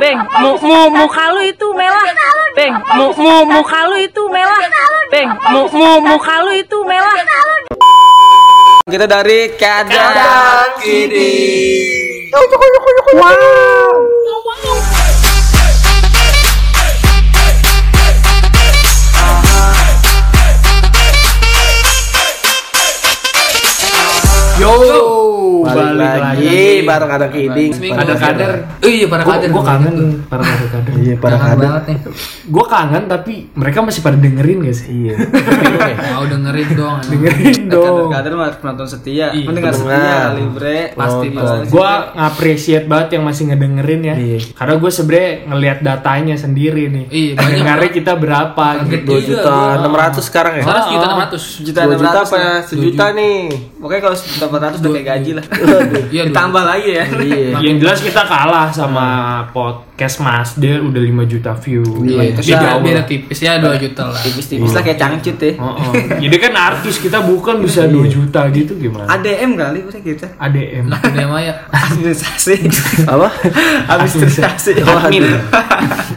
Beng, mu, mu, muka lu itu merah. Beng, mu, mu, muka lu itu merah. Beng, mu, mu, muka lu itu merah. Kita dari Kadang Kidi. Yo, bareng Kadang Kidi. Ada kader. Oh iya para kader. Gue kangen para kader kader. Iya, para nih. Gue kangen tapi mereka masih pada dengerin gak sih? Iya. Mau dengerin dong. dengerin dong. Kader mah penonton setia. Iya, Pendengar pendengar. setia, libre. Pasti, pasti. Gue ngapresiat banget yang masih ngedengerin ya. Iya. Karena gue sebenernya ngelihat datanya sendiri nih. Iya, Dengarnya kita berapa gitu. Iya, juta enam ratus sekarang ya? Sekarang sejuta enam ratus. Juta enam ratus apa sejuta nih? Pokoknya kalau sejuta empat ratus udah kayak gaji lah. Iya, Ditambah lagi ya. Iya. Yang jelas kita kalah sama podcast Mas Dia udah 5 juta view. Iya, Dia terus beda, lah. tipis ya 2 juta lah. Tipis-tipis lah kayak cangcut ya. Oh, oh. Jadi kan artis kita bukan bisa 2 juta gitu gimana? ADM kali udah kita. ADM. Nah, udah Maya. Administrasi. Apa? Administrasi. Admin.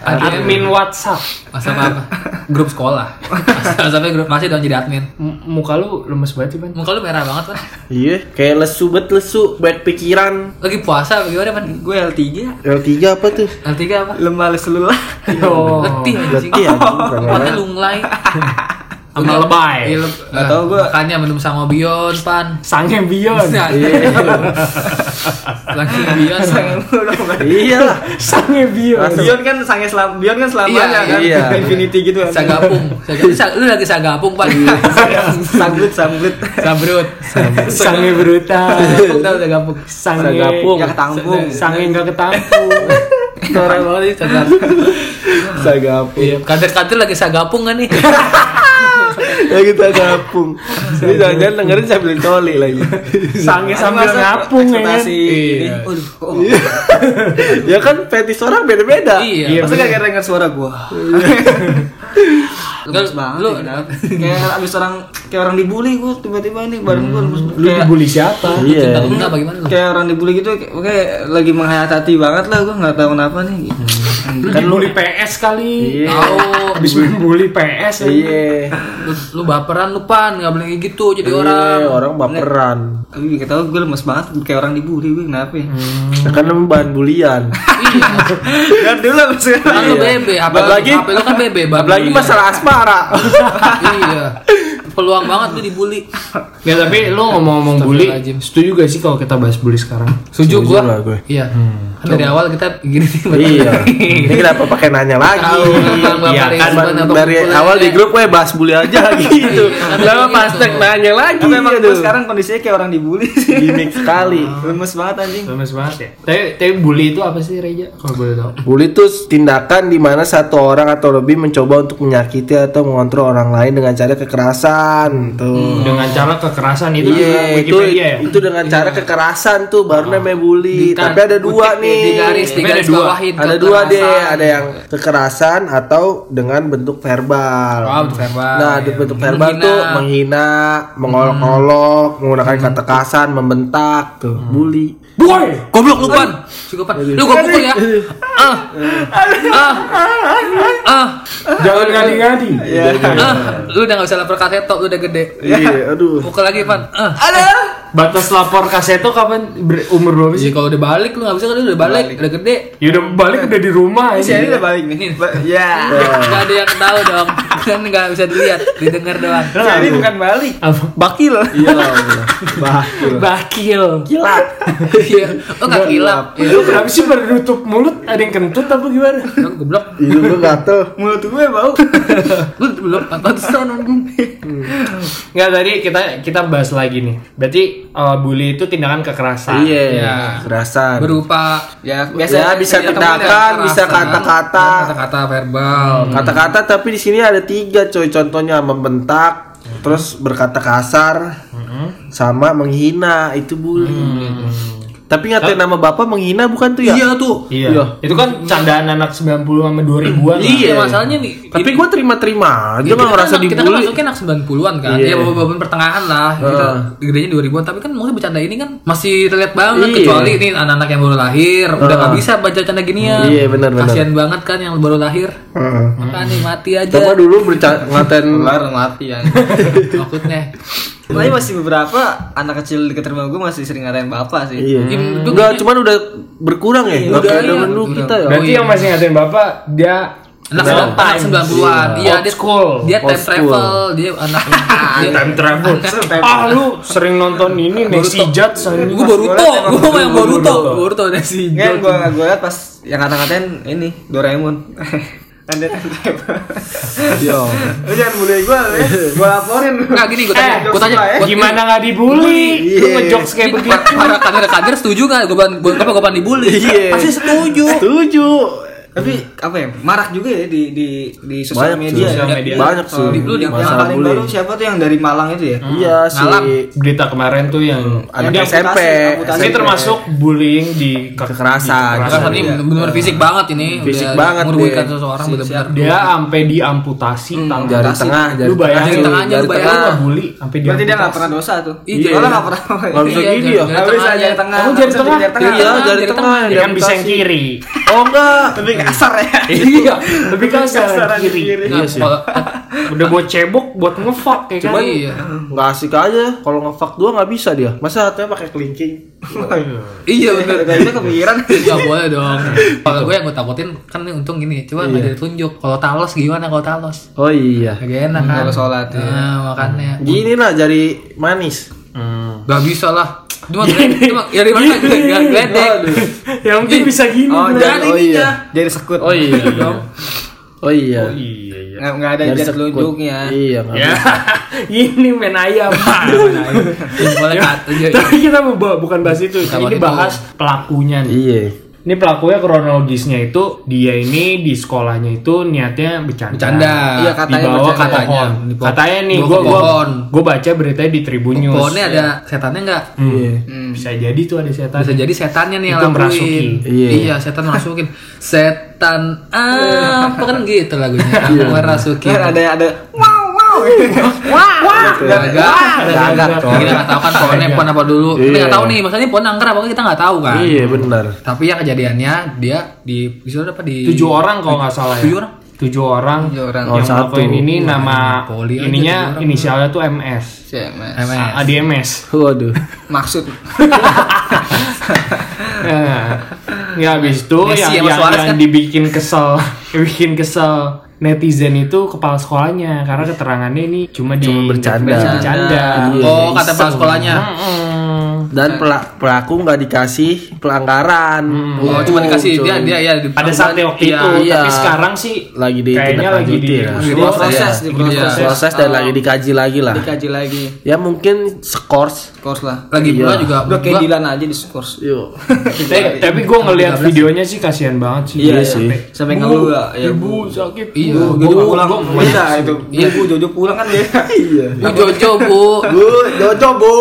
ADM. Admin WhatsApp. Masa apa? Grup sekolah. Masa sampai grup masih dong jadi admin. M- muka lu lemes banget sih, Ban. Muka lu merah banget, Pan. Iya, kayak lesu bet lesu, banyak pikiran. Lagi puasa bagaimana, Pan? Gue L3. L3 apa tuh? L3 apa? Lemah lesu lelah. Oh, Letih anjing. Letih, anjing. Kuatnya lunglai. sama lebay. Iya, lu- Nggak tahu gua. Makanya minum sama Bion, Pan. Sange Bion. Nah, Iya. Lagi Bion. Iya lah. Sange Bion. Bion kan sange selam, Bion kan selamanya Iya, kan. iya. Infinity gitu kan. Sagapung. Saga- sa- Lu lagi sagapung, Pan. Sambut sambut. Sabrut. Sange brutal. Sagapung tau sagapung. Sange Sagapung. Nggak ketampung. Sange enggak ketampung. Norak banget sih sagapung. Sagapung. Iya, kader-kader lagi sagapung kan nih. Ya kita gabung. Ini jangan-jangan dengerin sambil coli lagi. Sange sambil ngapung ya. kan? Ini. Iya. Kok. ya kan fetis orang beda-beda. Iya. Masa gak kira denger suara gua? Lemes Lu- banget lu- ya, kayak abis orang kayak orang dibully gua tiba-tiba ini bareng gua lemes Lu kayak dibully siapa? Cinta lu enggak bagaimana lu? kayak orang dibully gitu kayak, kayak lagi menghayati banget lah gua nggak tahu kenapa nih gitu. Lu dibully PS kali. Iya. Tahu. Habis bully PS ya. Iya. Lu, lu baperan lu pan, enggak boleh kayak gitu jadi Iya, orang. orang baperan. Tapi gak tau gue lemes banget kayak orang dibully gue kenapa ya? kan lu bahan bulian. Iya. Kan dulu lah sekarang. Kan lu bebe, apa Apalagi apa lu kan bebe, apalagi bully. masalah asmara. iya. Peluang banget lu dibully. Ya tapi lu ngomong-ngomong bully, setuju gak sih kalau kita bahas bully sekarang? Setuju Setuju gua. lah gue. Iya. Kan dari awal kita gini nih. iya. Ini kenapa pakai nanya lagi? Iya dari kan dari awal di grup gue bahas bully aja gitu. Iya, Lama gitu. pas tek nanya lagi. Tapi emang aduh. gue sekarang kondisinya kayak orang dibully sih. gimmick sekali. Lemes banget anjing. Lemes banget ya. Tapi, tapi bully itu apa sih Reja? Kalau boleh tahu. Bully itu tindakan di mana satu orang atau lebih mencoba untuk menyakiti atau mengontrol orang lain dengan cara kekerasan. Tuh. Dengan cara kekerasan itu Iya, itu ya. itu dengan cara kekerasan tuh baru namanya bully. Tapi ada dua nih. Di garis, di ada garis dua. bawahin. Ada dua deh, ada yang kekerasan atau dengan bentuk verbal. Oh, bentuk verbal, Nah, iya. di bentuk verbal Menghina. tuh menghina, mengolok-olok, menggunakan kata kasar, membentak tuh, bully. Boy! Goblok lu pan. Lu gua pukul ya. Ah. Ah. Ah. Jangan ngadi-ngadi. Ah. Lu udah gak bisa lapor kaseto, lu udah gede. Iya, aduh. Pukul lagi pan. Ah. Batas lapor kaseto kapan ber- umur berapa Jadi sih? kalau udah balik lu gak bisa kan lu udah balik, udah gede. Ya udah balik udah di rumah aja. ini udah balik nih. Ba- Ya. Gak ada yang tahu dong. Kan gak bisa dilihat, didengar doang. Ini bukan balik. Apa? Bakil. Iya, Allah. Bakil. Bakil. Kilat. Iya. Oh gak kilap. Iya. Lu kenapa sih pada nutup mulut? Ada yang kentut apa gimana? Lu goblok. Itu gue gatel. Mulut gue bau. Lu belum pantesan anjing. Enggak tadi kita kita bahas lagi nih. Berarti uh, bully itu tindakan kekerasan. Iya, Iya. kerasan. Berupa Ya Ya bisa Iya, tindakan, bisa kekerasan. kata-kata. kata-kata verbal. Kata-kata tapi di sini ada tiga coy contohnya membentak, terus berkata kasar, sama menghina. Itu bully. Tapi ngatain nama bapak menghina bukan tuh ya? Iya tuh. Iya. Iya. Itu kan candaan anak 90 sama 2000-an. lah. Iya, masalahnya nih. Tapi gue terima-terima aja Kita nggak kan, ngerasa kita kan dibully. masuknya anak 90-an kan. Iya. Ya walaupun pertengahan lah. Kita gedenya 2000-an tapi kan mungkin bercanda ini kan masih terlihat banget Iya. kecuali ini anak-anak yang baru lahir udah nggak bisa baca canda ginian. Iya, benar, benar. Kasihan banget kan yang baru lahir. Heeh. Makanya mati aja. Coba dulu berca- ngatain Ular mati ya. Takutnya. Tapi masih beberapa anak kecil di rumah gue masih sering ngatain bapak sih. Iya. Im- Enggak, cuman udah berkurang ya. Iya. zaman dulu Udah. kita ya. Berarti yang masih ngatain bapak dia Anak, sembilan- anak times. 90-an. Iya, Old dia school. Dia time school. travel, dia anak dia time travel. ah lu sering nonton ini Messi Judge Gue Boruto, gue mau yang Boruto, Boruto ada si Enggak, gue gue liat pas yang kata-katain ini Doraemon. travel. Iya. Lu jangan bully gue, ya. gue laporin. Nggak gini, gue tanya, Eh, gue tanya, ya. gua- Gimana nggak dibully? Lu Iya. ngejokes kayak begitu. para kader-kader setuju nggak? Gue ban, gue apa gue ban dibully? Iya. Pasti setuju. Setuju. Tapi apa ya? Marak juga ya di di di sosial Banyak media. sih. Sosial ya. media. Banyak sih. Di yang, yang paling bullying. baru siapa tuh yang dari Malang itu ya? Iya si Ngalam. Berita kemarin tuh yang anak Yang SMP. amputasi, amputasi. ini termasuk bullying di ke- Kekerasan. di Kekerasan ini benar fisik banget ini. Fisik Udah banget Merugikan seseorang benar-benar. Dia sampai diamputasi tangan. Jari tengah, Lu bayangin tengahnya lu bayangin. bully sampai dia Berarti dia nggak pernah dosa tuh. Iya. Malah nggak pernah. Nggak bisa Iya, gini jari- ya. jari Nggak bisa jari tengah. Kamu jari tengah? Iya, jari tengah. Dia kan bisa yang kiri. Oh enggak. Lebih kasar ya. Iya, lebih kasar kiri. kiri. Iya sih. Kalau- Udah buat cebok, buat ngefuck ya kan. Cuman iya. Nggak asik aja. Kalau ngefuck dua nggak bisa dia. Masa hatinya pakai kelingking? Iya benar. Itu kepikiran. Iya boleh dong. Kalau gue yang gue takutin kan ini untung gini, coba nggak jadi tunjuk. Kalau talos gimana kalau talos? Oh iya. Gak enak kan? Kalau sholat, ya. Nah, makanya. Gini lah jari manis. Gak bisa lah. Gledek, cuma ya dari mana gak gledek. Yang penting bisa gini. Oh, jari Oh, iya. Jari sekut. Oh iya. Oh iya. Iya, iya. Nggak nggak ada sekut. telunjuknya. Iya. Ya, ini main ayam. Boleh kata aja. Tapi kita bukan bahas itu. Kita Ini bahas bahas pelakunya nih. Iya. Ini pelakunya kronologisnya itu dia ini di sekolahnya itu niatnya bercanda. Bercanda. Iya, katanya Dibawa ke bercanda. pohon. Katanya nih gua pohon. gua baca beritanya di Tribun News. Pohonnya ada setannya nggak? Iya. Bisa jadi tuh ada setan. Bisa jadi setannya nih yang merasuki. Iya. Iya, setan merasukin. Setan apa kan gitu lagunya. Iya. Merasukin. Kan ada ada wow wow. Gagak. Gagak, Kita nggak tahu kan pohonnya pohon apa dulu. Kita Iya. nggak tahu nih, maksudnya pohon angker apa kita nggak tahu kan. Iya benar. Tapi ya kejadiannya dia di di apa di Tujuh orang kalau nggak salah ya. Tujuh orang. Tujuh orang. Tujuh orang. Oh, yang satu. ngelakuin ini nama poli ininya orang. inisialnya tuh MS. CMS. MS. ADMS. Waduh. Maksud. Nah, ya habis itu yang, yang, yang kan? dibikin kesel, bikin kesel netizen itu kepala sekolahnya karena keterangannya ini cuma di Cuma bercanda. bercanda. Iya. Oh, kata kepala sekolahnya. Mm-mm. Dan pela- pelaku nggak dikasih pelanggaran. Oh, cuma dikasih dia dia ya di Pada saat waktu Iya, itu, iya. tapi sekarang sih lagi di kayaknya lagi di ya. Lagi Proses, proses, di Iya. proses. proses dan lagi dikaji lagi lah. Dikaji lagi. Ya mungkin skors. Course lah. lagi pula Iya. juga Udah kayak Dilan aja di course. Yuk. tapi, tapi gue ngelihat videonya sih kasihan banget sih. Iya Iya sih. Sampai ngeluh ya. Ya ibu sakit. Iya, Jojo pulang beda itu. Iya. Bu Jojo pulang kan beda. Iya. Bu Jojo, Bu. Bu, Jojo bu,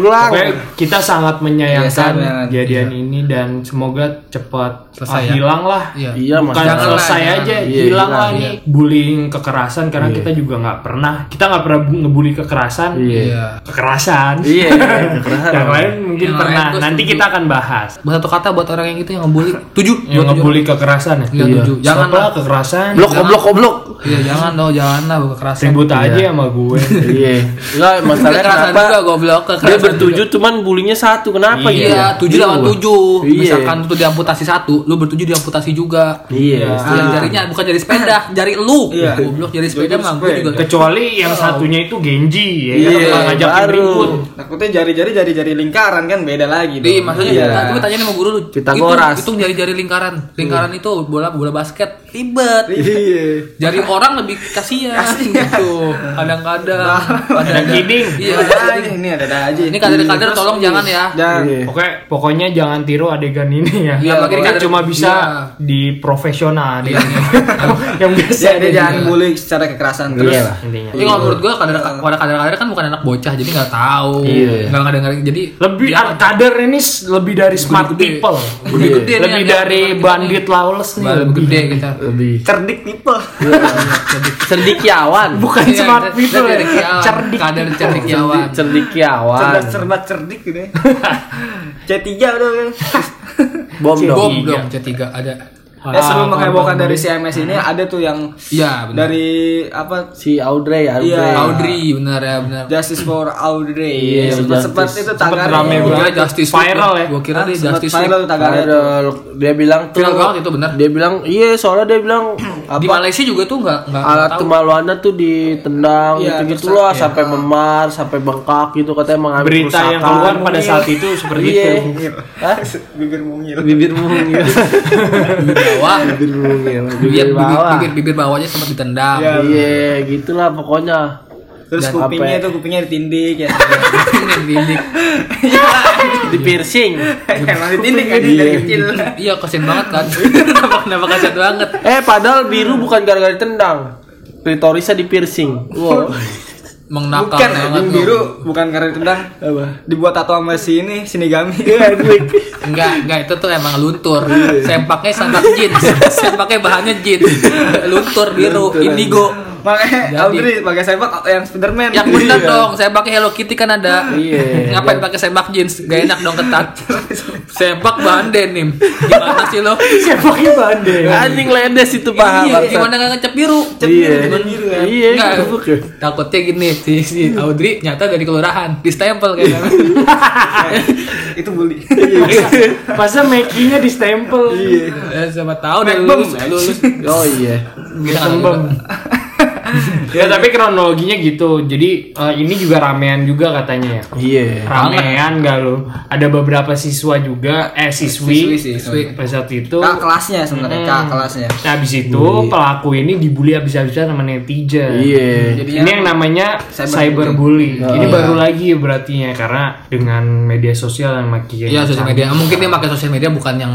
pulang. Pokoknya kita sangat Iya, menyayangkan sangat. kejadian ini dan semoga cepat Selesai ah, hilang lah. Iya. Iya, Bukan masalah. selesai lah, aja, Iya, hilang lah hilang, nih bullying kekerasan karena kita juga nggak pernah, kita nggak pernah bu- ngebully kekerasan. Iya. Kekerasan. Iya, kekerasan. yang lain mungkin Yang pernah. lain Nanti kita akan bahas. Satu kata buat orang yang itu yang ngebully. Tujuh. Yang Buat tujuh. ngebully kekerasan ya. Iya, tujuh. Jangan lah kekerasan. Blok, goblok, goblok. Iya, jangan dong, jangan lah kekerasan. Ribut aja sama gue. Iya. Enggak, masalahnya Kekerasan kenapa? juga goblok, Dia bertujuh cuman bulinya satu. Kenapa gitu? Iya, tujuh lawan tujuh. Iya. Misalkan itu diamputasi satu, lu bertujuh diamputasi juga. Iya. Yang jarinya bukan jari sepeda, jari lu. Iya. Goblok jari sepeda mah gue juga. Kecuali yang satunya itu Genji ya. Iya, Yang ngajakin baru. ribut. Takutnya jari-jari jari-jari lingkaran kan beda lagi. Di dong. maksudnya Iya. gue tanya sama guru lu. Pitagoras. Hitung, jari-jari lingkaran. Lingkaran itu bola bola basket ribet. Iya. Jari orang lebih kasihan gitu. Kadang-kadang. Ada kidding. Iya, Ada aja, ini ada ada aja. Ini kader-kader tolong jangan jangan ya. Dan Iya. Pokoknya pokoknya jangan tiru adegan ini ya. Iya, pokoknya kan cuma iya. bisa di profesional adegannya. yang biasa dia dia jangan bully secara kekerasan terus. Iya lah. intinya. Tapi kalau menurut gua kadar pada kadar-kadar kan bukan anak bocah jadi nggak tahu. Iya. Nggak nggak dengar jadi Lebih kader ini lebih dari smart people. Gede-gede nih lebih dari bandit lawless nih. lebih. gede kita. Lebih Cerdik people. cerdikiawan. Bukan Iya, smart people ya. Cerdik. Kadar cerdikiawan. Cerdikiawan. Cerdas cermat cerdik gitu ya. C3 udah. Bom dong. Bom Tiga. dong C3 ada. Ya sebelum Ah, menghebohkan dari si MS ini ada tuh yang Iya, benar. dari apa Si Audrey, Audrey. Iya. Audrey benar ya benar. Justice for Audrey. Iya, sempat sempat Justice. itu Sempet tagar rame Gua kira banget. Justice Viral ya. Gua kira dia sempat Justice viral tuh tagarnya. Viral. Dia bilang tuh Viral banget itu benar. Dia bilang iya soalnya dia bilang Di apa Malaysia juga tuh nggak nggak alat tahu. kemaluannya tuh ditendang Iya, gitu gitu terus- loh sampai memar sampai bengkak gitu katanya mengambil Berita yang keluar pada saat itu seperti iya. itu. Hah? Bibir mungil. bibir mungil bawah. bibir mungil Iya, bibir bibir, bawah bibir, bibir bawahnya sempat ditendang. Iya. iya gitulah pokoknya Terus Dan kupingnya tuh kupingnya ditindik ya. Ini didik. di piercing Emang ditindik kan Iya. dari kecil. Iya, kasian banget kan. kenapa kenapa kasian banget? eh padahal biru bukan gara-gara ditendang klitorisnya di piercing wow Mengnakal Bukan lu. biru bukan karena ditendang. apa Dibuat tato sama si ini Shinigami. iya Enggak, enggak itu tuh emang luntur. Sempaknya sempak jeans. Sempaknya bahannya jeans. Luntur biru, indigo. Makanya. Audrey pakai sepak yang Spiderman. Yang bener dong, sempaknya Hello Kitty kan ada. Iya. Ngapain pakai sempak jeans? Gak enak dong ketat. Sempak bahan denim. Gimana sih lo? Siapanya bandel. anjing ledes itu paham Iya, gimana nggak ngecep biru? iya biru kan? iya Enggak, gebuk ya. takutnya gini si, si Audrey nyata dari kelurahan di stempel kayaknya. itu bully. Masa makinya di stempel. Eh, siapa tahu udah Make lulus, lulus. oh iya Bisa. ya tapi kronologinya gitu. Jadi eh, ini juga ramean juga katanya ya. iya Ramean gak lo? Ada beberapa siswa juga, eh siswi, Siswi, siswi. pada saat itu. Kak kelasnya sebenarnya, Hmm. kak kelasnya. Nah, habis itu pelaku ini dibully habis-habisan sama netizen. iya Jadi Ini yang namanya cyberbully. Cyberbullying. Ini baru lagi berarti ya karena dengan media sosial yang makin Iya sosial media. Mungkin dia pakai sosial media bukan yang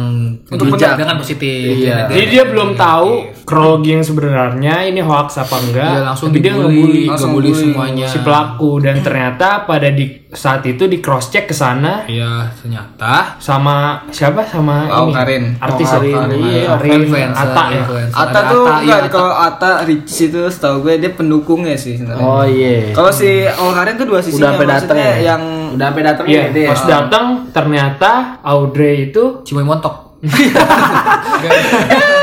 Untuk dengan positif. Iya. Jadi dia belum tahu kronologi yang sebenarnya ini hoax apa enggak. Dia langsung tapi dia ngebully Langsung ngebully bully. semuanya. si pelaku dan ternyata pada di saat itu di cross check ke sana Iya, ternyata sama siapa sama Oh, ini Karin. artis Oh, Karin, Karin. iya, Influencer, Karin Ata ya. Ata tuh Ata, iya, enggak Ata. kalau Ata Rich itu setahu gue dia pendukungnya sih sebenarnya. oh iya Kalau si Ol Karin tuh dua sisi udah sampai datang ya yang udah sampai datang Iya, ya dia pas datang ternyata Audrey itu Cimoy montok.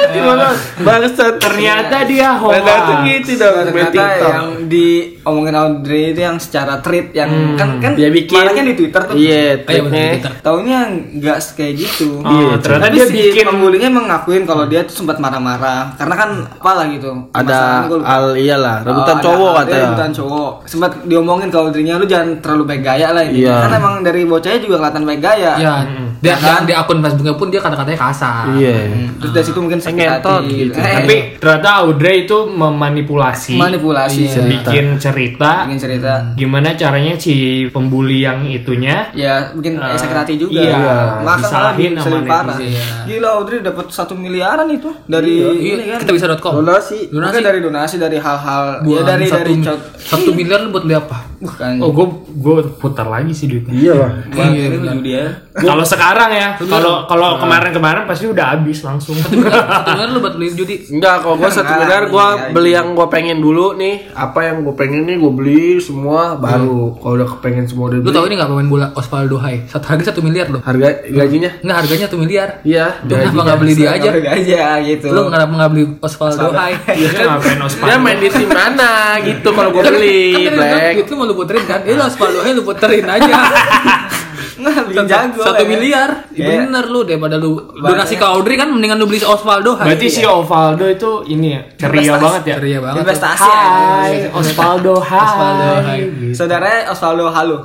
Gimana bangsat ternyata dia hoax. Tuh gitu dong ternyata yang diomongin Audrey itu yang secara tweet yang kan kan dia bikin maraknya di Twitter tuh. iya Eh, iya, tweetnya. Taunya nggak kayak gitu. Oh, Iya, ternyata Tapi dia si bikin pembulinya emang ngakuin kalau dia tuh sempat marah-marah karena kan apalah gitu. ada al iyalah rebutan Oh, cowok ada katanya rebutan cowok. Sempat diomongin kalau dirinya lu jangan terlalu baik gaya lah ini. Iya. Kan emang dari bocahnya juga kelihatan baik gaya. Iya, dia, dia di akun Facebooknya pun dia kata-katanya kasar. iya Terus dari situ mungkin sakit Ngentot hati gitu. Eh, tapi ternyata Audrey itu memanipulasi manipulasi Iya. bikin cerita bikin cerita. gimana caranya si pembuli yang itunya Ya, bikin Eh, sakit hati juga. iya, Maka malah disalahin sama parah. Iya. Gila Audrey dapat satu miliaran itu dari Iya, ini kan. kita bisa.com. donasi Donasi dari donasi dari hal-hal ya buat dari satu, dari satu miliar buat beli apa? Bukan. Oh gue gue putar lagi sih duitnya. Iya. lah Bang, Iya, kalau sekarang ya kalau kalau kemarin-kemarin pasti udah habis langsung. Satu miliar lu buat beli judi. Enggak, kalau gue satu Enggak, miliar gue beli yang gue pengen dulu nih. Apa yang gue pengen nih gue beli semua. Baru Kalau udah kepengen semua udah Lu beli. tau ini gak pemain bola Osvaldo Hai? Satu harga satu miliar loh. Harga gajinya? Nggak harganya satu miliar. Iya Lu kenapa nggak beli dia aja? Harga aja gitu. Lu kenapa nggak beli Osvaldo Hai? dia kan main di tim mana gitu kalau gue Kan- beli. kan lu Black lu puterin kan? Eh lu Osvaldo Hai lu puterin aja. Nggak, bikin jago. satu ya. miliar. Iya. Bener lu daripada lu donasi ke Audrey kan mendingan lu beli Osvaldo Hai. berarti si Ovaldo itu ini ya ceria Investasi. banget ya ceria banget. tuh. Investasi Hai. Osvaldo Osvaldo, Hai hai. Gitu. Saudaranya Osvaldo Halo.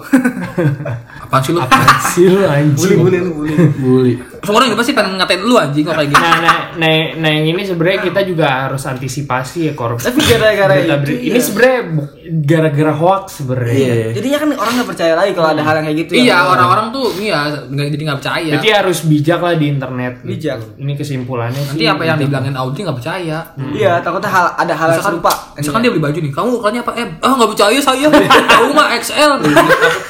Apaan sih lu? sih lu anjing bully bully lu bully. Bully semua orang juga pasti pengen ngatain lu anjing kok kayak gini. Nah, nah, nah, nah yang ini sebenarnya kita juga harus antisipasi ya korupsi. Tapi gara-gara itu ini sebenarnya bu- gara-gara hoax sebenarnya. Iya. Jadinya kan orang nggak percaya lagi kalau ada hal yang kayak gitu. Iya, ya. orang-orang tuh iya nggak jadi nggak percaya. Berarti harus bijak lah di internet. gitu. Bijak. Ini kesimpulannya Nanti sih. apa yang dibilangin Audi nggak percaya. Iya, takutnya hal ada hal yang serupa. misalkan dia beli baju nih, kamu ukurannya apa M? Ah nggak percaya saya, kamu mah XL.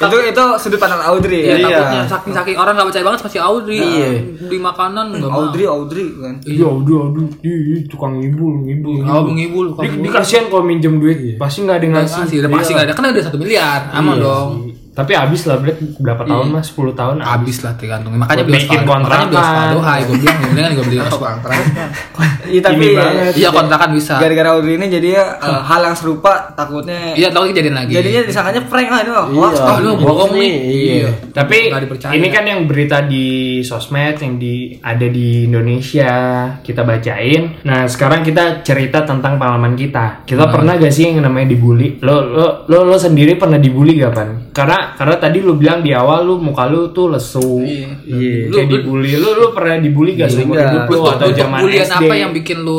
itu itu sudut pandang Audrey Ya, ya. takutnya saking saking orang nggak percaya banget pasti Audrey. Iya. Di makanan nggak mau. Audrey, Audrey kan. Iya, udah, aduh, ih, tukang ngibul, ngibul. Oh, ngibul. Di, di kasihan kalau minjem duit, pasti nggak ada ngasih. Udah pasti nggak ada. Kan ada satu miliar, aman dong. Tapi habis lah, Brek. Berapa tahun mas? 10 tahun Habis lah tergantung. Makanya beli Bikin Osvaldo. Makanya kontrakan. Osvaldo. Hai, gue bilang mendingan gue beli Osvaldo. Iya tapi. Iya kontrakan bisa. gara-gara Audrey ini jadi eh, hal yang serupa takutnya Iya, tahu kejadian lagi. jadinya disangkanya prank lah itu hoax. Iya. Ah, lu bohong nih. Iya. Tapi Nggak dipercaya. ini kan yang berita di sosmed yang di ada di Indonesia kita bacain. Nah sekarang kita cerita tentang pengalaman kita. Kita pernah gak sih yang namanya dibully? Lo lo lo, lo sendiri pernah dibully gak pan? Karena karena tadi lu bilang di awal lu muka lu tuh lesu. Iya. Kayak dibully. Lu lu pernah dibully gak lu Bentuk, atau bentuk zaman bulian SD? apa yang bikin lu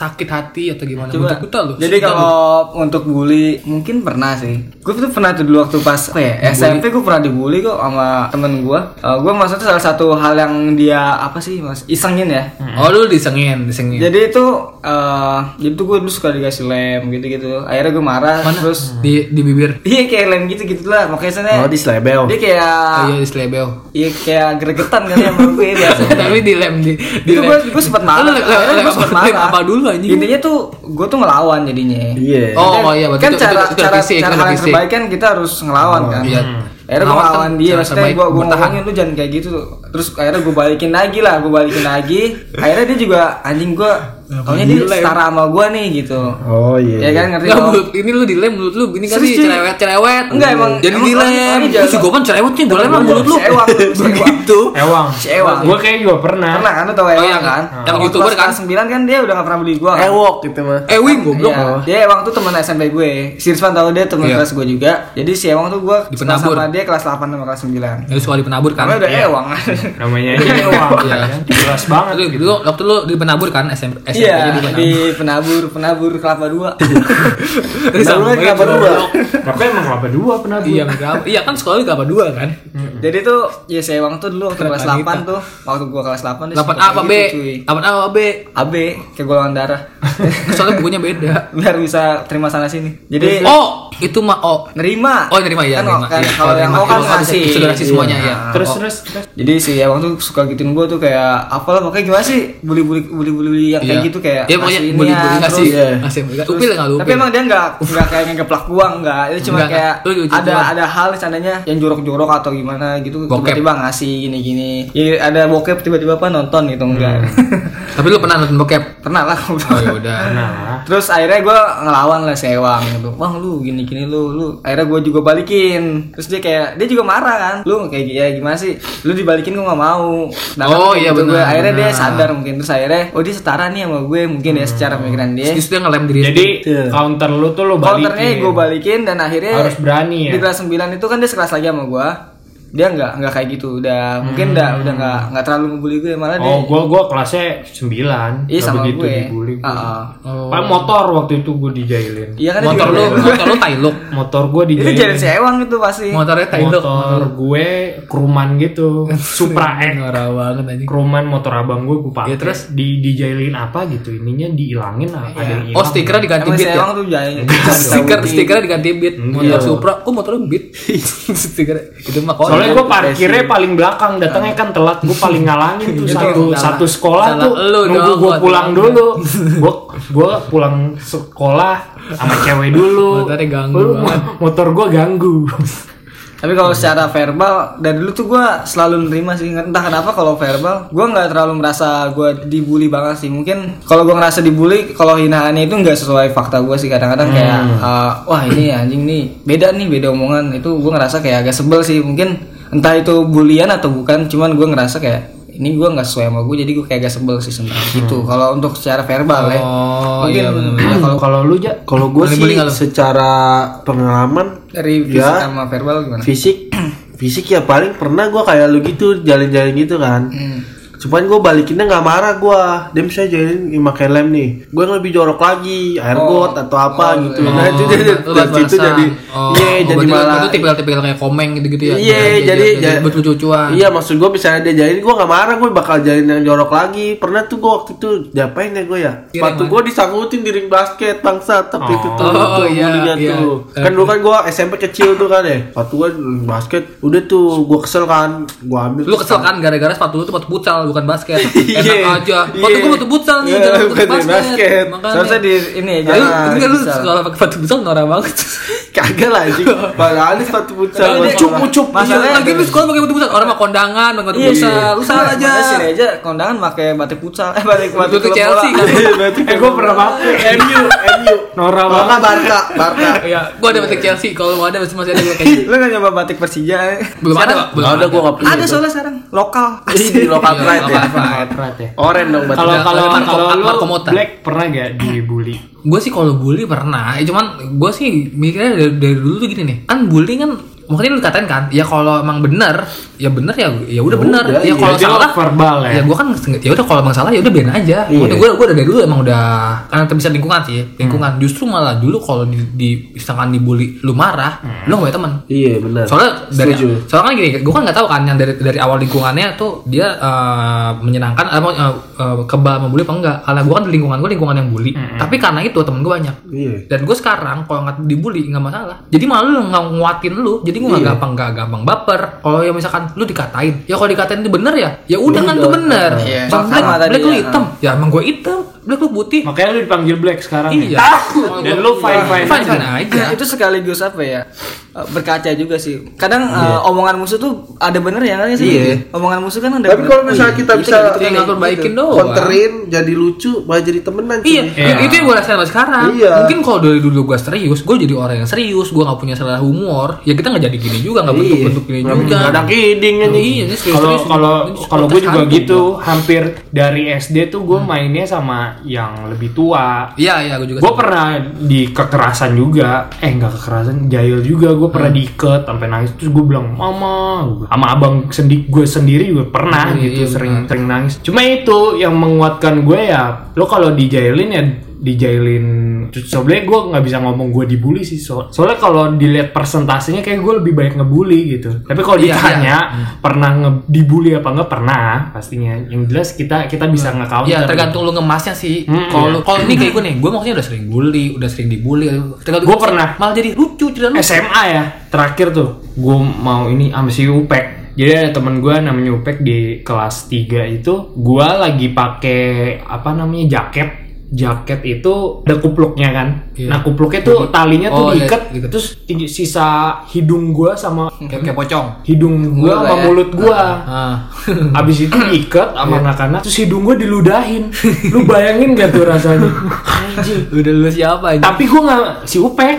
sakit hati atau gimana? Coba. Bentuk lu. Jadi kalau untuk bully mungkin pernah sih. Gue tuh pernah tuh dulu waktu pas apa ya, SMP gue pernah dibully kok sama temen gue. gue maksudnya salah satu hal yang dia apa sih mas isengin ya. Oh, lu disengin, disengin. Jadi itu eh jadi tuh gue dulu suka dikasih lem gitu-gitu. Akhirnya gue marah Mana? terus di di bibir. iya kayak lem gitu gitu lah. Makanya sana Oh, di selebel. dia kayak Oh iya di selebel. iya kayak gregetan kan ya sama gue biasa. Tapi di lem di di itu gue gue sempet marah. Lu lem- lem- lem lem marah. apa dulu anjing? Intinya tuh gue tuh ngelawan jadinya. Iya. Oh, oh iya kan itu, cara itu, itu, cara fisik, cara hal yang terbaik kan kita harus ngelawan kan. Iya. Akhirnya gue Ngelawan kan dia, maksudnya gue gue ngomongin lu jangan kayak gitu tuh. Terus akhirnya gue balikin lagi lah, gue balikin lagi. Akhirnya dia juga anjing gue, taunya dia setara sama gue nih gitu. Oh iya. Ya kan ngerti menurut ini lu dilem menurut lu ini kan cuy. cerewet cerewet. Enggak, emang- jadi emang dilem. si Gopan cerewet nih, gue lem lah mulut lu. Ewang, si Ewang. Ewang. Gue kayak juga pernah. Pernah kan lu tau Oh, Ewang iya, kan? yang Waktu YouTuber kelas kan? 9 kan dia udah gak pernah beli gue kan? Ewok gitu mah. Eh, wing goblok. Iya, dia Ewang tuh teman SMP gue. Si Irswan tahu dia teman Iya. kelas gue juga. Jadi si Ewang tuh gue sama dia kelas 8 sama kelas 9. Jadi suka di penabur kan. Namanya udah. Ewang. Namanya Ewang. Iya. kan? Jelas banget. Dulu waktu lu di penabur kan SMP Iya, di penabur. di penabur, penabur kelapa dua. Terus Penabur sama kelapa dua. Tapi emang kelapa dua pernah Iya, kelapa- iya kan sekolah di kelapa dua kan. Jadi tuh ya si Ewang tuh dulu waktu kelas Kenapa 8 tuh, waktu gua kelas 8 dia 8 suka A apa B? kayak gitu, cuy. 8 A apa B? AB kayak golongan darah. Soalnya bukunya beda. Biar bisa terima sana sini. Jadi Oh, itu mah oh. nerima. Oh, nerima ya, Kan, nerima. kan Iya. kalau yang nerima. O kan ngasih. ngasih semuanya ya. Terus Oh. terus terus. Jadi si Ewang tuh suka gituin gua tuh kayak apalah pokoknya gimana sih bully-bully bully-bully yang kayak Iya. Gitu kayak Iya, pokoknya ngasih inian, bully ngasih terus- Iya. ngasih upil enggak lu? Tapi emang dia nggak nggak kayak ngegeplak gua enggak. Itu cuma Enggak, kayak lu ada doang. ada hal seandainya yang jorok-jorok atau gimana gitu tiba-tiba ngasih gini-gini. Ya ada bokep tiba-tiba apa nonton gitu enggak. Tapi lu pernah nonton bokep? Pernah lah. Oh ya udah. Nah, Terus akhirnya gue ngelawan lah si Ewang gitu. Bang lu gini gini lu lu. Akhirnya gue juga balikin. Terus dia kayak dia juga marah kan. Lu kayak ya gimana sih? Lu dibalikin gue nggak mau. Nah, Oh, kan iya, gitu benar, gue. Akhirnya dia benar. sadar mungkin terus akhirnya oh dia setara nih sama gue mungkin ya secara pemikiran dia. Terus dia ngelem diri jadi Iya. counter lu tuh lu balikin. Counternya gue balikin dan akhirnya Harus berani ya. Di kelas 9 itu kan dia sekelas lagi sama gue. Dia nggak nggak kayak gitu. Udah mungkin udah udah nggak nggak terlalu ngebully gue malah dia. Oh, gua gua kelasnya 9. Iya, sama begitu gue. dibully. gua. Ah, Oh. Pak motor waktu itu gua dijailin. Iya kan Motor lu, motor lu tailuk. Motor gua Itu dijailin. jadi si Ewang itu pasti. Motornya tailuk. motor gue Kruman gitu. Supra X. Norak banget anjing. Kruman motor abang gue gue pakai Iya, terus? di dijailin apa gitu ininya dihilangin ada yang hilang. Oh, stikernya diganti Emang si ya? Ewang tuh jahil. Stiker stikernya diganti beat. Motor Iya. Supra, kok motornya beat? Stiker itu mah. Soalnya gue parkirnya paling belakang, datangnya kan telat, gue paling ngalangin tuh satu salah- satu sekolah salah tuh. nunggu gue pulang dulu, gue gue pulang sekolah sama cewek dulu, Motornya ganggu Lu, banget. motor gue ganggu, Tapi kalau secara verbal dari dulu tuh gue selalu nerima sih. Entah kenapa kalau verbal gue nggak terlalu merasa gue dibully banget sih. Mungkin kalau gue ngerasa dibully kalau hinaannya itu nggak sesuai fakta gue sih. Kadang-kadang kayak uh, wah ini anjing nih beda nih beda omongan. Itu gue ngerasa kayak agak sebel sih. Mungkin entah itu bulian atau bukan cuman gue ngerasa kayak ini gue nggak sesuai sama gue jadi gue kayak agak sebel sih sebenarnya. Gitu. Kalau untuk secara verbal ya. Oh, mungkin iya benar. ya, kalau kalau lu ja? Kalau gue sih beli secara pengalaman dari fisik Ya. sama verbal gimana? fisik fisik ya paling pernah gue kayak lu gitu jalan-jalan gitu kan. Hmm. Cuman gue balikinnya nggak marah gue. Dia misalnya jahilin pakai lem nih. Gue yang lebih jorok lagi, air got atau apa Oh, gitu. iya. Nah itu jadi Lu dari situ jadi oh, iya oh, jadi malah Itu tipikal-tipikal kayak komeng gitu-gitu ya. Iya, jadi jadi buat lucu-lucuan. Iya, maksud gue misalnya dia jahilin, gue gak marah, gue bakal jahilin yang jorok lagi. Pernah tuh gue waktu itu diapain ya gue ya? Kira Sepatu gue disangkutin di ring basket, bangsa. Tapi itu tuh, Oh, tuh iya, iya. tuh. Kan dulu kan gue SMP kecil tuh kan ya. Sepatu gue basket, udah tuh gue kesel kan, gue ambil. Lu kesel kan gara-gara sepatu lu tuh sepatu futsal bukan basket. Iya. Enak aja. Sepatu Iya. gua sepatu futsal nih, Iya, jangan bukan sepatu di basket. Makanya. Seharusnya di ini ya Lu, jangan tapi kan lu futsal. kalau pakai sepatu futsal norak banget. Kagak lah anjing. Padahal ini sepatu futsal. Ucup, ucup. Masalahnya- Lagi lu sekolah pakai sepatu futsal, orang mah kondangan, pakai sepatu Iya, futsal. Lu salah aja. Makanya Si Reja kondangan pakai batik futsal. Eh batik batik Chelsea kan. Iya, Eh gue pernah pakai MU, MU. Nora Kalau banget. nggak Barca, Barca. Iya, gua ada batik Chelsea. Kalau mau ada masih masih ada gua kayak gitu. Lu gak nyoba batik Persija? Belum ada, belum Nggak ada, gue nggak punya. Ada soalnya sekarang lokal. Ini di lokal Iya, pride ya. pride. Berat ya. Oren dong berarti. Kalau kalau kalau lu. Black pernah gak dibully? gue sih kalau bully pernah ya cuman gue sih mikirnya dari, dari dulu tuh gini nih kan bully kan makanya lu katain kan ya kalau emang bener ya bener ya ya udah bener udah, ya iya. kalau lo salah verbal ya? ya gue kan ya udah kalau emang salah ya udah biarin aja Iya. gue gue dari dulu emang udah karena bisa lingkungan sih lingkungan justru malah dulu kalau di, di misalkan dibully lu marah lu gak punya teman Iya benar. soalnya dari Setuju. soalnya kan gini gue kan nggak tahu kan yang dari dari awal lingkungannya tuh dia eh, menyenangkan atau uh, kebal membuli apa enggak karena gue kan di lingkungan gue lingkungan yang bully tapi karena itu temen gue banyak Iya. dan gue sekarang kalau nggak dibully nggak masalah jadi malah lu nggak nguatin lu jadi gue nggak Iya. gampang nggak gampang baper kalau ya misalkan lu dikatain ya kalau dikatain itu bener ya ya udah kan itu bener Iya. Sama black, tadi black lu ya. hitam ya emang gue hitam black lu putih Makanya lu dipanggil Black sekarang. iya ya? Dan lu fine fine. fine fine aja Ya, itu sekaligus apa ya berkaca juga sih kadang eh, omongan musuh tuh ada bener ya kan sih Iya. omongan musuh kan ada Tapi kalau misalnya Oh, kita iya, bisa gitu, gitu. tinggal perbaikin doang counterin jadi lucu malah jadi temenan. Iya, Iya. itu yang gue rasain sampai sekarang. Iya. Mungkin kalau dari dulu gue serius, gue jadi orang yang serius, gue gak punya selera humor, ya kita nggak jadi gini juga, nggak bentuk bentuk gini Nggak juga. ada kidding Iya, nih. Kalau kalau kalau gue juga gitu, hampir dari SD tuh gue mainnya sama yang lebih tua. Iya, iya, gue juga. Gue pernah di kekerasan juga, eh nggak kekerasan, jahil juga. Gue pernah diikat sampai nangis. Terus gue bilang mama, sama abang sendi gue sendiri juga pernah Iya, gitu iya, sering sering nangis. Cuma itu yang menguatkan gue ya, lo kalau dijailin ya dijailin sebenarnya gue nggak bisa ngomong gue dibully sih so- soalnya kalau dilihat persentasenya kayak gue lebih baik ngebully gitu tapi kalau Iya, ditanya pernah nge- dibully apa enggak pernah pastinya yang jelas kita kita bisa nge-counter Iya, tergantung lu ngemasnya sih. Hmm, Kalau iya. kalau ini kayak gue nih, gue maksudnya udah sering bully, udah sering dibully. Tergantung Gua pernah. malah jadi lucu cerita lu. SMA ya terakhir tuh gue mau ini sama si Upek jadi ada temen gue namanya Upek di kelas 3 itu gue lagi pakai apa namanya jaket jaket itu ada kupluknya kan Iya. nah kupluknya tuh talinya tuh Oh, iya, diikat gitu. terus sisa hidung gue sama Kayak, kayak pocong. hidung Mulut sama ya. mulut gue Ah. Abis itu diikat sama Iya. anak-anak terus hidung gue diludahin lu bayangin gak tuh rasanya anjing Udah lu siapa aja? tapi gue nggak si Upek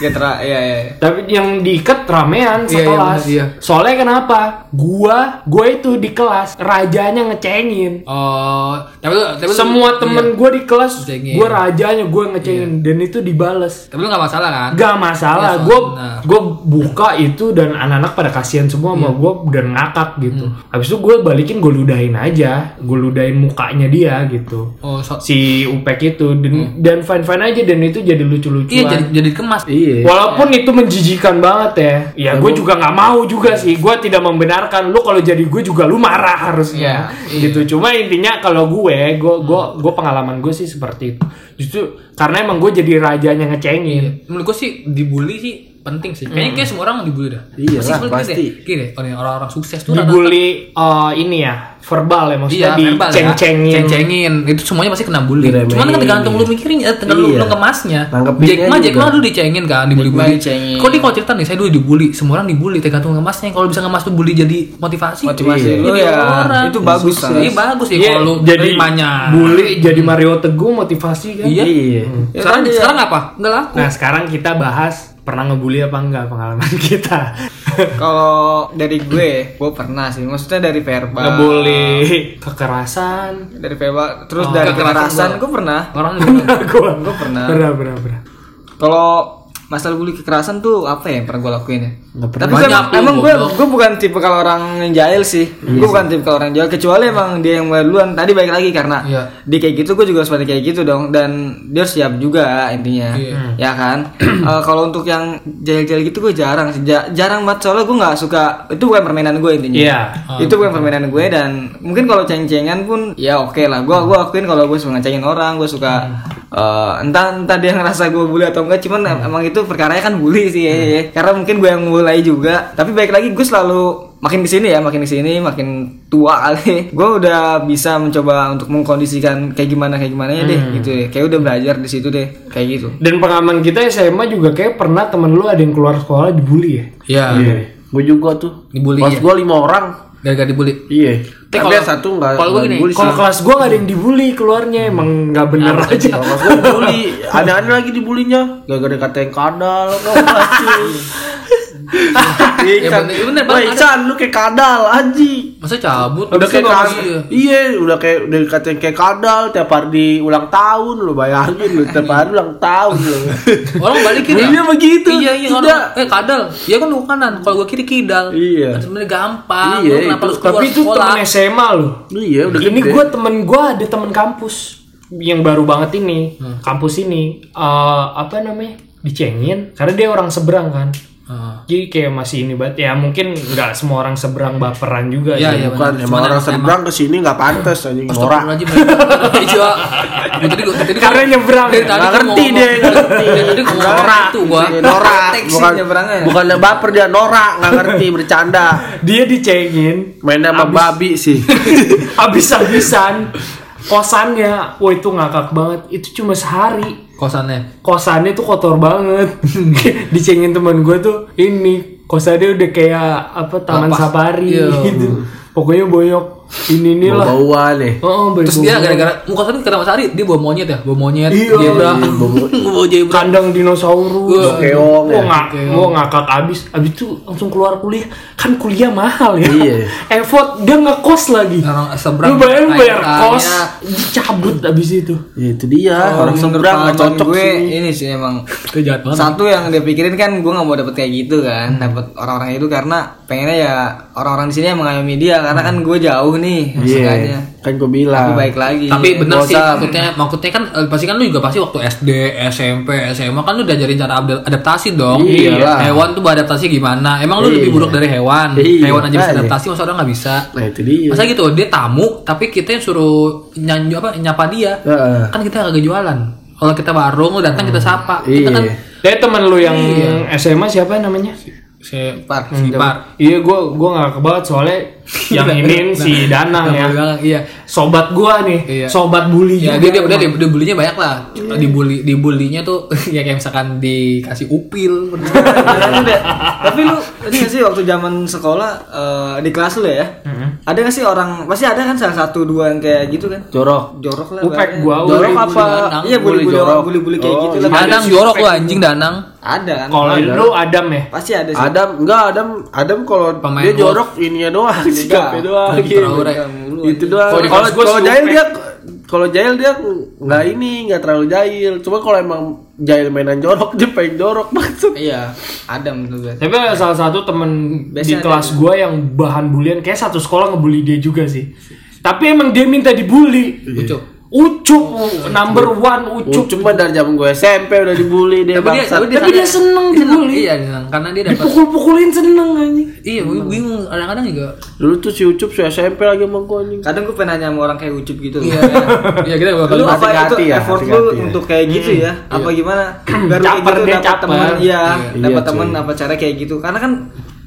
ya tera ya ya Tapi yang diikat ramean Iya, iya, sekelas. bener, iya. Soalnya kenapa? Gua, gua itu di kelas rajanya ngecengin. Oh, tapi lu, tapi lu- Semua temen iya. gua di kelas, Ngecengin. Iya. gua rajanya gua ngecengin dan itu dibales. Tapi lu gak masalah kan? Gak masalah, Iya, gua gua buka itu dan anak-anak pada kasihan semua Iya. sama gua dan ngakak gitu. Hmm. Habis itu gua balikin gua ludahin aja, gua ludahin mukanya dia gitu. Oh, so, Si Upek itu dan dan fine fine aja dan itu jadi lucu-lucuan. iya jadi jadi kemas. Iya. Walaupun itu menjijikan banget ya, ya gue juga nggak mau juga sih. Gue tidak membenarkan lu kalau jadi gue juga lu marah harusnya, Iya, gitu. Cuma intinya kalau gue, gue, gue, gue pengalaman gue sih seperti itu. Justru karena emang gue jadi rajanya ngecengin. Menurut gue sih dibully sih penting sih. Kayaknya kayak semua orang dibully dah. Iya Pasti lah, pasti. deh. Gini orang-orang sukses tuh Dibully eh, ini ya, verbal ya maksudnya Iya, verbal ya. diceng-cengin. Ceng-cengin. Itu semuanya pasti kena bully. Diremehin. Cuman kan tergantung lu mikirin ya, tergantung Iya. lu ngemasnya. Nanggepinnya Jack Ma, Jack. Ma dulu dicengin kan, dibully-bully. dicengin. Kok dia kalau cerita nih, saya dulu dibully, semua orang dibully, tergantung ngemasnya. Kalau bisa ngemas tuh bully jadi motivasi. motivasi Iya. lu ya orang. itu bagus kan Iya bagus ya Iya, kalau lu jadi bully jadi Mario Teguh motivasi kan. Iya. Iya. Ya Sekarang kan dia- sekarang apa? Enggak laku. Nah sekarang kita bahas pernah ngebully apa enggak pengalaman kita. kalau dari gue gue pernah sih maksudnya dari verbal ngebully kekerasan. dari verbal terus Oh, dari kekerasan gue pernah Orang Gua gue pernah Pernah, pernah, pernah. kalau masalah bully kekerasan tuh apa ya yang pernah gue lakuin ya Nggak tapi pernah. gue Banyak emang, emang gue gue bukan tipe kalau orang yang jahil sih. Gue bukan tipe kalau orang jahil kecuali emang dia yang mulai duluan. Tadi baik lagi karena Iya. dia kayak gitu gue juga seperti kayak gitu dong. Dan dia harus siap juga intinya. Iya. ya kan? Eh, kalau untuk yang jahil-jahil gitu gue jarang sih. Ja- jarang banget. Soalnya gue nggak suka itu bukan permainan gue intinya. Iya. itu bukan permainan gue dan mungkin kalau ceng-cengan pun ya oke lah. Gue gue akuin kalau gue suka ngecengin orang gue suka eh, entah entah dia ngerasa gue bully atau enggak. Cuman em- emang itu perkaranya kan bully sih ya, ya, ya. karena mungkin gue yang mulai juga tapi baik lagi gue selalu makin ke sini ya makin ke sini makin tua kali gue udah bisa mencoba untuk mengkondisikan kayak gimana kayak gimana ya deh gitu deh kayak udah belajar di situ deh kayak gitu Dan pengalaman kita SMA juga kayak pernah temen lu ada yang keluar sekolah dibully ya? Iya. Gue juga tuh. Dibully, Kelas ya? gue lima orang. Gara-gara dibully. Iya. Tapi Tapi kalau- satu nggak kalau nggak gini, dibully Kalau kelas gua gak ada yang dibully keluarnya emang nggak bener aja. Kalau kelas gue dibully, aneh-aneh lagi dibulinya. Gara-gara kata yang kadal, kau Ya bener, Wah. Ican, lu kayak kadal, anji. Masa cabut? Udah kayak kadal. iya. Iya, udah kayak udah dikatain kayak kadal tiap hari di ulang tahun lu bayangin lu tiap hari ulang tahun lu. Orang balikin ya? Iya, begitu. Iya, iya. Tidak. Orang, eh kadal. Ya kan lu kanan. Kalau gua kiri kidal. Iya. Kan sebenarnya gampang. Iya, Lu kenapa itu. keluar Tapi itu temen SMA loh. Iya, udah ini gue temen gue ada temen kampus yang baru banget ini kampus ini Eh, apa namanya dicengin karena dia orang seberang kan Ah. jadi kayak masih ini banget ya mungkin nggak semua orang seberang baperan juga Iya, sih. iya. Bukan, emang Cuman orang emang- seberang ke sini nggak pantas anjing norak. Iya. Tadi tadi Karena nyebrang. Dari tadi ngerti. Dari tadi gua ngomong Norak. itu gua. Iya, norak, Teksi bukan nyebrangnya. bukan baper dia norak, nggak ngerti bercanda. dia dicengin Main sama babi sih. habis-habisan kosannya wah itu ngakak banget itu cuma sehari Kosannya. kosannya tuh kotor banget dicengin teman gue tuh ini kosannya udah kayak apa taman Lapas. safari Iya. gitu pokoknya boyok ini nih lah Bau-bauan nih. oh, Terus dia gara-gara muka kan kena matahari dia bawa monyet ya, bawa monyet, Iya. zebra. Iya, bawa- bawa zebra. kandang dinosaurus keong Gua ya. ngak, gua ngakak abis abis itu langsung keluar kuliah kan kuliah mahal ya Iya. effort dia ngekos lagi Orang seberang. lu bayar bayar kos dicabut abis itu Ya, itu dia Kalau orang seberang nggak cocok gue sih. ini sih emang satu yang dia pikirin kan gue nggak mau dapet kayak gitu kan dapet orang-orang itu karena pengennya ya orang-orang di sini yang mengayomi dia karena kan gue jauh nih Iya, maksudnya kan gue bilang. tapi baik lagi Tapi bener sih maksudnya maksudnya kan eh, pasti kan lu juga pasti waktu SD, SMP, SMA kan lu diajarin cara adaptasi dong. Iyalah. Hewan tuh beradaptasi gimana? Emang lu Iya. lebih buruk dari hewan. Iya, hewan aja bisa adaptasi masa orang nggak bisa. Nah itu dia. Masa gitu dia tamu tapi kita yang suruh nyanyi apa nyapa dia. Heeh. Kan kita kagak jualan. Kalau kita warung lu datang kita sapa. Kita Iya. kan Dari teman lu yang SMA siapa namanya? si Par. si Par. Iya, gua gua nggak kebaut soalnya yang ini si Danang ya. Nah, Iya. Sobat gua nih, Iya. sobat bully Ya juga. dia dia, dia, dia, dia bulinya banyak lah. Dibully dibulinya tuh ya kayak misalkan dikasih upil. Deh. Tapi lu tadi gak sih waktu zaman sekolah eh, di kelas lu ya? Ada gak sih orang pasti ada kan salah satu dua yang kayak gitu kan? Jorok. Jorok lah. Upek gua, Jorok bully, apa? Danang. Iya bully bully jorok. bully bully kayak Oh, gitu iya. lah. Danang jorok lu anjing Danang. Ada kan? Kalau lu Adam ya? Pasti ada sih. Adam enggak Adam Adam kalau dia jorok ininya doang sikapnya doang Lagi gitu. Itu doang Kalau di kalau jahil dia kalau jahil dia nggak ini nggak terlalu jahil cuma kalau emang jahil mainan jorok dia pengen jorok maksud Iya, ada menurut gue. Tapi ada salah satu temen di Biasanya kelas ada. gua yang bahan bulian kayak satu sekolah ngebully dia juga sih. Tapi emang dia minta dibully. Ucup. Ucup number one ucup. cuma dari zaman gue SMP udah dibully dia Tapi dia, tapi dia, Tapi dia seneng dibully. Iya, seneng. karena dia dapat. Dipukul-pukulin seneng anjing. Iya, gue bingung. Kadang-kadang juga. dulu tuh si Ucup si SMP lagi sama gue anjing Kadang gue pengen nanya sama orang kayak Ucup gitu. Iya, iya kita bakal. Lu apa itu ya, effort lu ya. untuk kayak gitu ya? Apa gimana? Biar lu kayak Caper, gitu dia dapat caper. teman, iya, Iya, dapat cuy. teman apa cara kayak gitu. Karena kan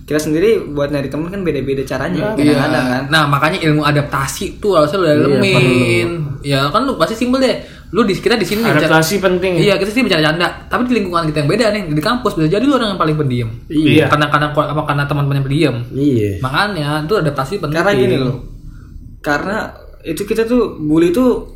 kita sendiri buat nyari teman kan beda-beda caranya. Iya. Kadang-kadang kan. Nah, makanya ilmu adaptasi tuh harusnya lu dalemin. Ya kan lu pasti simpel deh. Lu di kita di sini bicara- Adaptasi penting. Iya, kita sih bicara canda, tapi di lingkungan kita yang beda nih, di kampus bisa jadi lu orang yang paling pendiam. Iya. Karena karena apa karena teman-teman yang pendiam. iya Makanya itu adaptasi penting. Karena gini loh. Karena itu kita tuh bully tuh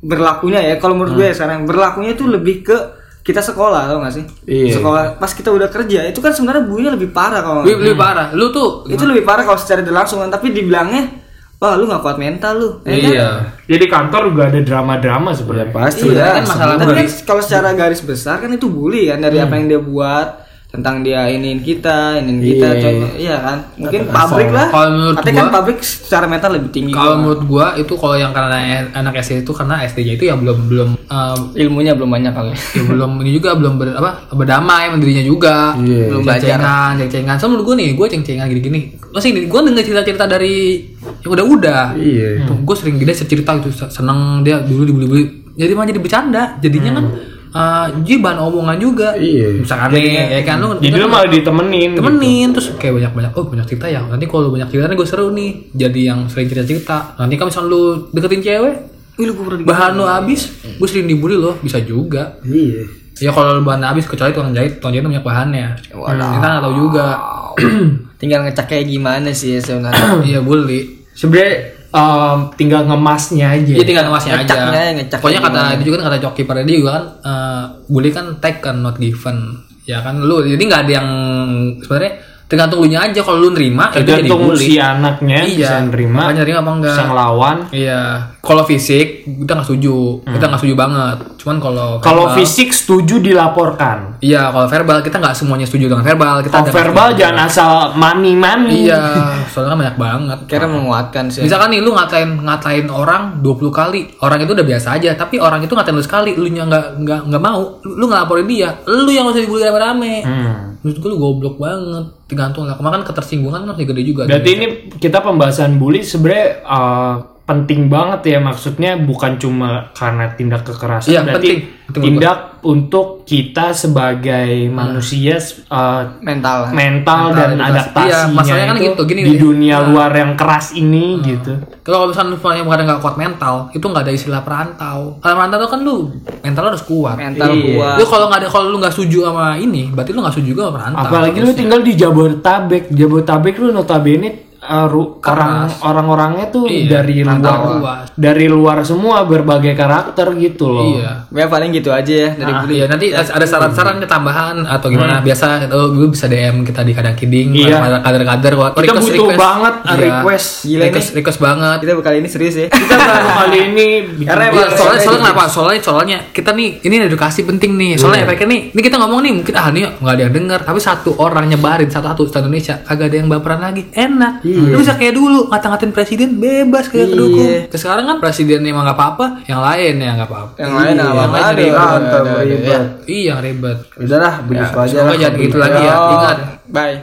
berlakunya ya kalau menurut gue ya sekarang berlakunya itu lebih ke kita sekolah tau gak sih? Iya. Sekolah pas kita udah kerja itu kan sebenarnya bullynya lebih parah kalau Lebih, lebih parah. Lu tuh itu lebih parah kalau secara tidak langsung kan tapi dibilangnya wah lu nggak kuat mental lu ya kan? Iya. Jadi kantor juga ada drama-drama sebenarnya. Pasti Iya, lah. kan masalah sebenarnya. kan kalau secara garis besar kan itu bully kan dari apa yang dia buat tentang dia iniin kita, iniin kita, Iya. contoh, iya kan? Mungkin pabrik lah. Kalau menurut Tapi kan gua- pabrik secara mental lebih tinggi. Kalau gua. menurut gua itu kalau yang karena anak SD itu karena SD-nya itu ya belum belum eh, ilmunya belum banyak kali. ya belum ini juga belum ber, apa berdamai sama dirinya juga Iya. belum Belajar. ceng-cengan ceng-cengan so menurut gue nih gue ceng-cengan gini-gini masih ini gue denger cerita-cerita dari yang udah-udah Iya. tuh gue sering dia cerita gitu seneng dia dulu dibully-bully jadi malah jadi bercanda jadinya kan eh, jadi bahan omongan juga Iya. misalkan nih ya kan lu Jadi lu malah ditemenin. gitu. temenin terus kayak banyak-banyak oh banyak cerita ya nanti kalau banyak cerita nih gue seru nih jadi yang sering cerita-cerita nanti kalau misalnya lu deketin cewek Wih, lu gua pernah bahan lu habis gue sering dibully loh bisa juga Iya. Ya kalau bahan habis kecuali tukang jahit, tukang jahit banyak bahannya. Waduh. Kita nggak tahu juga. tinggal ngecek kayak gimana sih ya sebenarnya. Iya bully. Sebenarnya em, tinggal ngemasnya aja. Iya tinggal ngemasnya aja. Ngecaknya ngecaknya Pokoknya kata gimana. dia juga kan kata joki pada dia juga kan eh, bully kan take kan not given. Ya kan lu jadi nggak ada yang sebenarnya tergantung lu nya aja kalau lu nerima itu jadi Tergantung bully. si anaknya Iya. bisa nerima, Makanya nerima apa enggak? bisa ngelawan. Iya. Kalau fisik kita nggak setuju. Kita nggak setuju banget. Cuman kalau Kalau fisik setuju dilaporkan. Iya, kalau verbal kita nggak semuanya setuju dengan verbal. Kita Kalau ada verbal jangan asal mami-mami. Iya, soalnya kan banyak banget. Kira menguatkan sih. Misalkan nih lu ngatain ngatain orang 20 kali, orang itu udah biasa aja, tapi orang itu ngatain lu sekali, lu nya nggak nggak nggak mau, lu, lu ngelaporin dia, lu yang harus dibully rame-rame. Hmm. Menurut gue lu goblok banget, tergantung lah. Kemarin ketersinggungan kan masih gede juga. Berarti ini kita pembahasan bully sebenarnya uh, penting banget ya maksudnya bukan cuma karena tindak kekerasan Iya, berarti penting. Penting tindak untuk kita sebagai manusia uh, mental. mental, dan edukasi. adaptasinya Iya, masalahnya kan itu gitu, gini di dunia luar yang keras ini gitu. Kalau misalnya yang bukan nggak kuat mental, itu nggak ada istilah perantau. Kalau perantau tuh kan lu mental lu harus kuat. mental Iya. kuat. Lu kalau nggak ada kalau lu nggak setuju sama ini, berarti lu nggak setuju juga sama perantau. Apalagi lu tinggal di Jabodetabek. Jabodetabek lu notabene uh, orang orang-orangnya tuh Iya, dari luar luas. dari luar semua berbagai karakter gitu loh. Iya. Ya paling gitu aja ya dari Ah, bully. Iya nanti ada saran-saran tambahan atau gimana biasa itu lu bisa DM kita di kadang kiding Hmm. Iya. kader-kader Kita request- butuh request. banget Iya. request. Gila request, request banget Kita kali ini serius ya. Kita baru kali ini Karena Iya, emang soalnya, soalnya soalnya kenapa? Soalnya soalnya kita nih ini edukasi penting nih. Soalnya efeknya nih, ini kita ngomong nih mungkin ah nih nggak ada yang denger, tapi satu orang nyebarin satu-satu di Indonesia kagak ada yang baperan lagi. Enak. Lu bisa kayak dulu ngata-ngatain presiden bebas kayak Iya. kedukung. Ke sekarang kan presiden emang nggak apa-apa, yang lain ya nggak apa-apa. Yang lain apa yang lain ada, ribet. ya. Iya ribet. Udahlah, begitu aja Semoga lah. jangan gitu lagi ya. Ingat Bye.